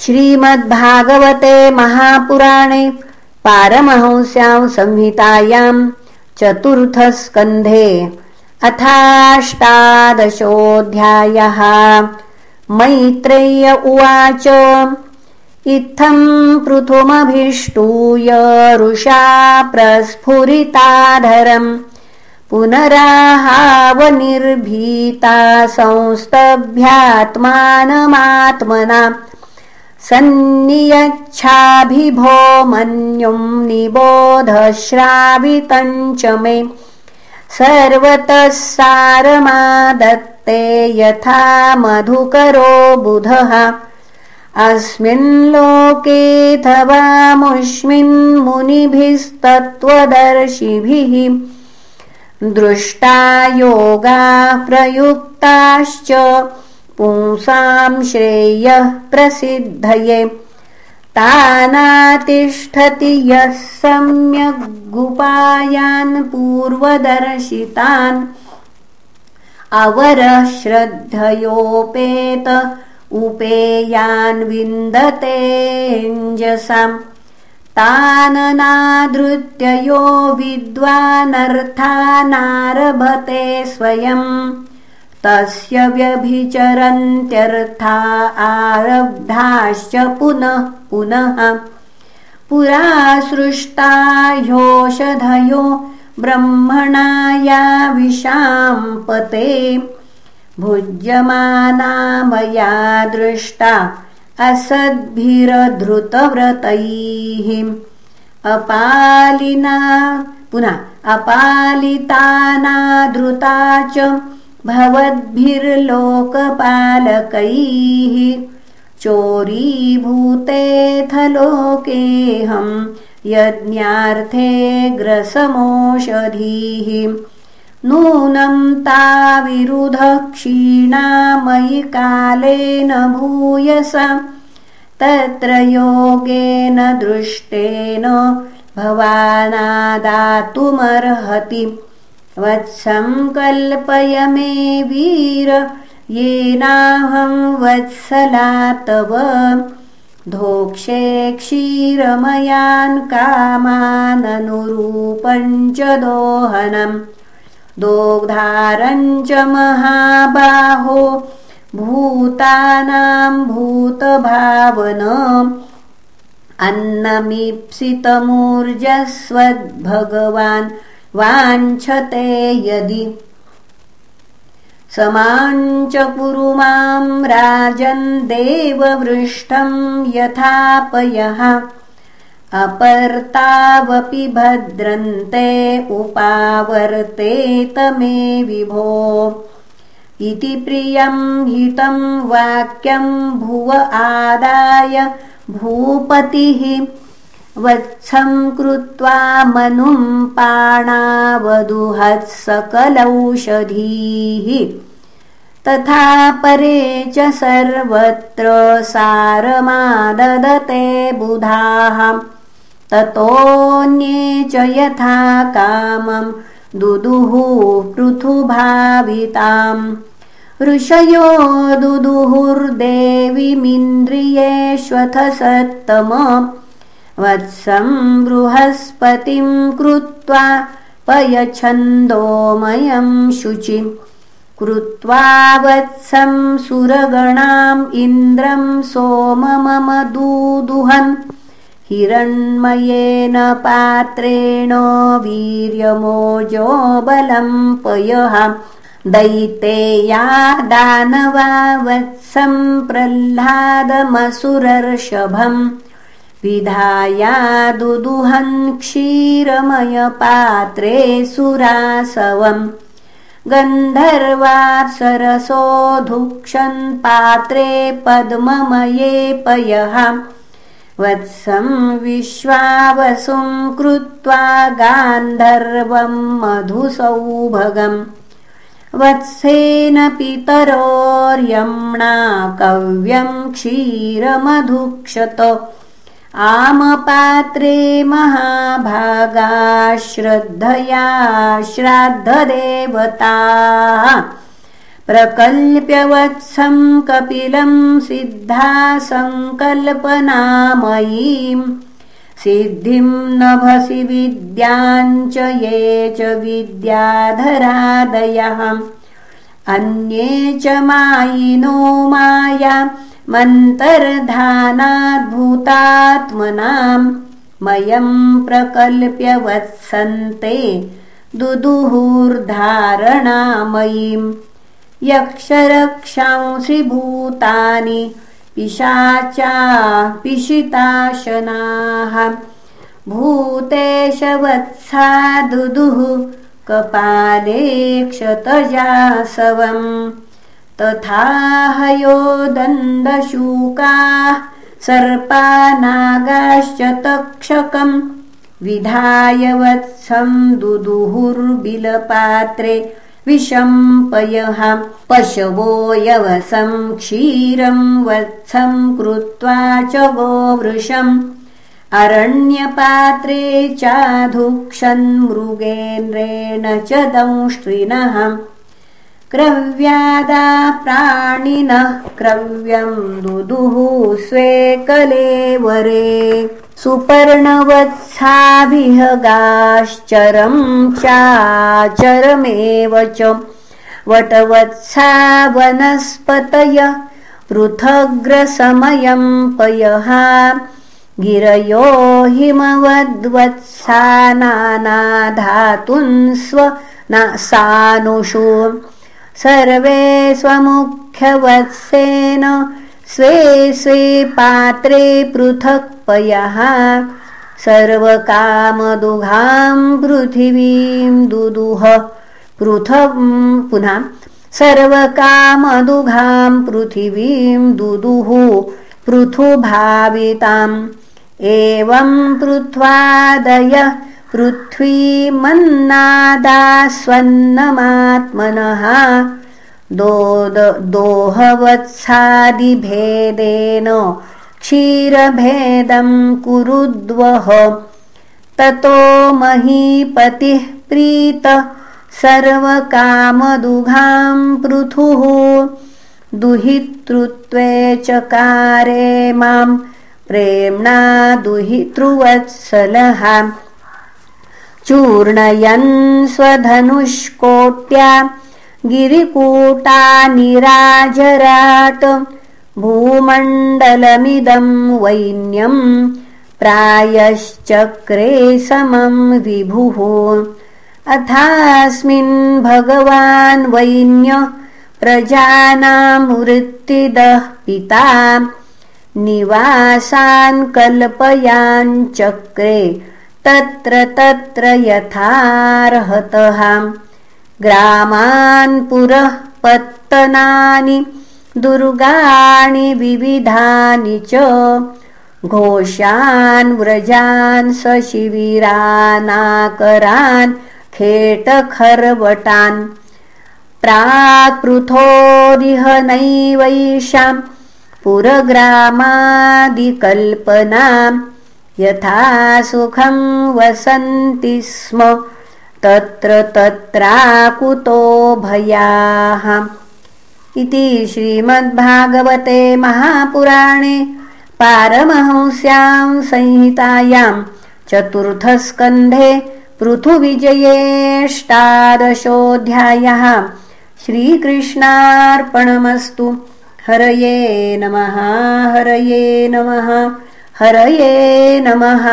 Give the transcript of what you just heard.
श्रीमद्भागवते महापुराणे पारमहंस्यां संहितायां चतुर्थस्कन्धे अथाष्टादशोऽध्यायः। मैत्रेय उवाच इत्थं पृथुमभिष्टूय रुषा प्रस्फुरिताधरम् पुनराहावनिर्भीता संस्तभ्यात्मानमात्मना सन्नियच्छाभिभो मन्युं निबोधश्रावितञ्च मे। सर्वतः सारमादत्ते यथा मधुकरो बुधः। अस्मिन् मुनिभिस्तत्त्वदर्शिभिः। दृष्टा योगाः प्रयुक्ताश्च पुंसां श्रेयः प्रसिद्धये। तानातिष्ठति यः सम्यग्गुपायान् पूर्वदर्शितान्। अवरः श्रद्धयोपेत उपेयान् विन्दतेऽञ्जसाम् ताननादृत्य यो विद्वानर्थानारभते स्वयम् तस्य व्यभिचरन्त्यर्था आरब्धाश्च पुनः पुनः। पुरा सृष्टा ह्योषधयो ब्रह्मणाया विशाम्पते। भुज्यमाना मया दृष्टा असद्भिरधृतव्रतैः। अपालिना पुनः अपालितानाधृता च भवद्भिर्लोकपालकैः चोरीभूतेऽथ लोकेऽहं यज्ञार्थे ग्रसमोषधीः। नूनं ताविरुध क्षीणामयि कालेन भूयस तत्र योगेन दृष्टेन भवानादातुमर्हति वत्सङ्कल्पय मे वीर येनाहं वत्सला तव धोक्षे क्षीरमयान् कामाननुरूपञ्च दोहनम् दोग्धारञ्च महाबाहो भूतानां भूतभावन। अन्नमीप्सितमूर्जस्वद्भगवान् वाञ्छते यदि। समाञ्च कुरु मां राजन् देववृष्टं यथापयः। अपर्तावपि भद्रन्ते उपावर्तेत मे विभो। इति प्रियं हितं वाक्यं भुव आदाय भूपतिः वत्सं कृत्वा मनुं पाणावदुहत्सकलौषधीः तथा परे च सर्वत्र सारमाददते बुधाः। ततोऽन्ये च यथा कामं दुदुहुः पृथुभाविताम्। ऋषयो दुदुहुर्देवीमिन्द्रियेष्वथ सत्तम वत्सं बृहस्पतिं कृत्वा पयच्छन्दोमयं शुचिम् कृत्वा वत्सं सुरगणाम् इन्द्रं सोमममदूदुहन्। हिरण्मयेन पात्रेण वीर्यमोजो बलं पयः। दैतेया दानवा वत्सं प्रह्लादमसुरर्षभम् विधाया दुदुहन् क्षीरमयपात्रे सुरासवम्। गन्धर्वाप्सरसोऽधुक्षन् पात्रे पद्ममये पयः। वत्सं विश्वावसुं कृत्वा गान्धर्वं मधुसौभगम्। वत्सेन पितरोर्यम्णा कव्यं क्षीरमधुक्षत आमपात्रे महाभागा श्रद्धया श्राद्धदेवता। प्रकल्प्यवत्सं कपिलं सिद्धा सङ्कल्पनामयीम् सिद्धिं नभसि विद्याञ्च ये च विद्याधरादयः। अन्ये च मायिनो माया मन्तर्धानाद्भूतात्मनाम् मयं प्रकल्प्य वत्सन्ते दुदुहुर्धारणामयीम् यक्षरक्षांसि भूतानि पिशाचा पिशिताशनाः भूतेश वत्सा दुदुः कपाले क्षतजासवम् तथा हयो दन्दशूकाः सर्पानागाश्च तक्षकम् विधाय वत्सं दुदुहुर्बिलपात्रे विशम्पयः पशवो यवसं क्षीरं वत्सं कृत्वा च गोवृषम् अरण्यपात्रे चाधुक्षन्मृगेन्द्रेण च दंष्ट्रिणः क्रव्यादा प्राणिनः क्रव्यम् दुदुः स्वे कलेवरे सुपर्णवत्साभिहगाश्चरम् चाचरमेव च। वटवत्सा वनस्पतय पृथग्रसमयम् पयः। गिरयो हिमवद्वत्सा नानाधातुन्स्व सानुषु सर्वे स्वमुख्यवत्सेन स्वे स्वे पात्रे पृथक् पयः सर्वकामदुघां पृथिवीं दुदुह पृथक् पुनः सर्वकामदुघां पृथिवीं दुदुः पृथुभाविताम्। एवं पृथ्वादय पृथ्वीमन्नादास्वन्नमात्मनः दोहवत्सादिभेदेन क्षीरभेदं कुरुद्वः। ततो महीपतिः प्रीत सर्वकामदुघां पृथुः। दुहितृत्वे चकारे मां प्रेम्णा दुहितृवत्सलः चूर्णयन् स्वधनुष्कोट्या गिरिकूटा निराजराट भूमण्डलमिदं वैन्यम् प्रायश्चक्रे समं विभुः। अथास्मिन् भगवान् वैन्य प्रजानां वृत्तिदः पिता निवासान् कल्पयाञ्चक्रे तत्र तत्र यथार्हतः। ग्रामान् पुरः पत्तनानि दुर्गाणि विविधानि च। घोषान् व्रजान् सशिविरानाकरान् खेटखर्वटान्। प्राक्पृथोरिह नैवैषाम् पुरग्रामादिकल्पनाम् यथा सुखं वसन्ति स्म तत्र तत्राकुतो भयाः। इति श्रीमद्भागवते महापुराणे पारमहंस्यां संहितायां चतुर्थस्कन्धे पृथुविजयेष्टादशोऽध्यायः श्रीकृष्णार्पणमस्तु। हरये नमः हरये नमः हरये नमः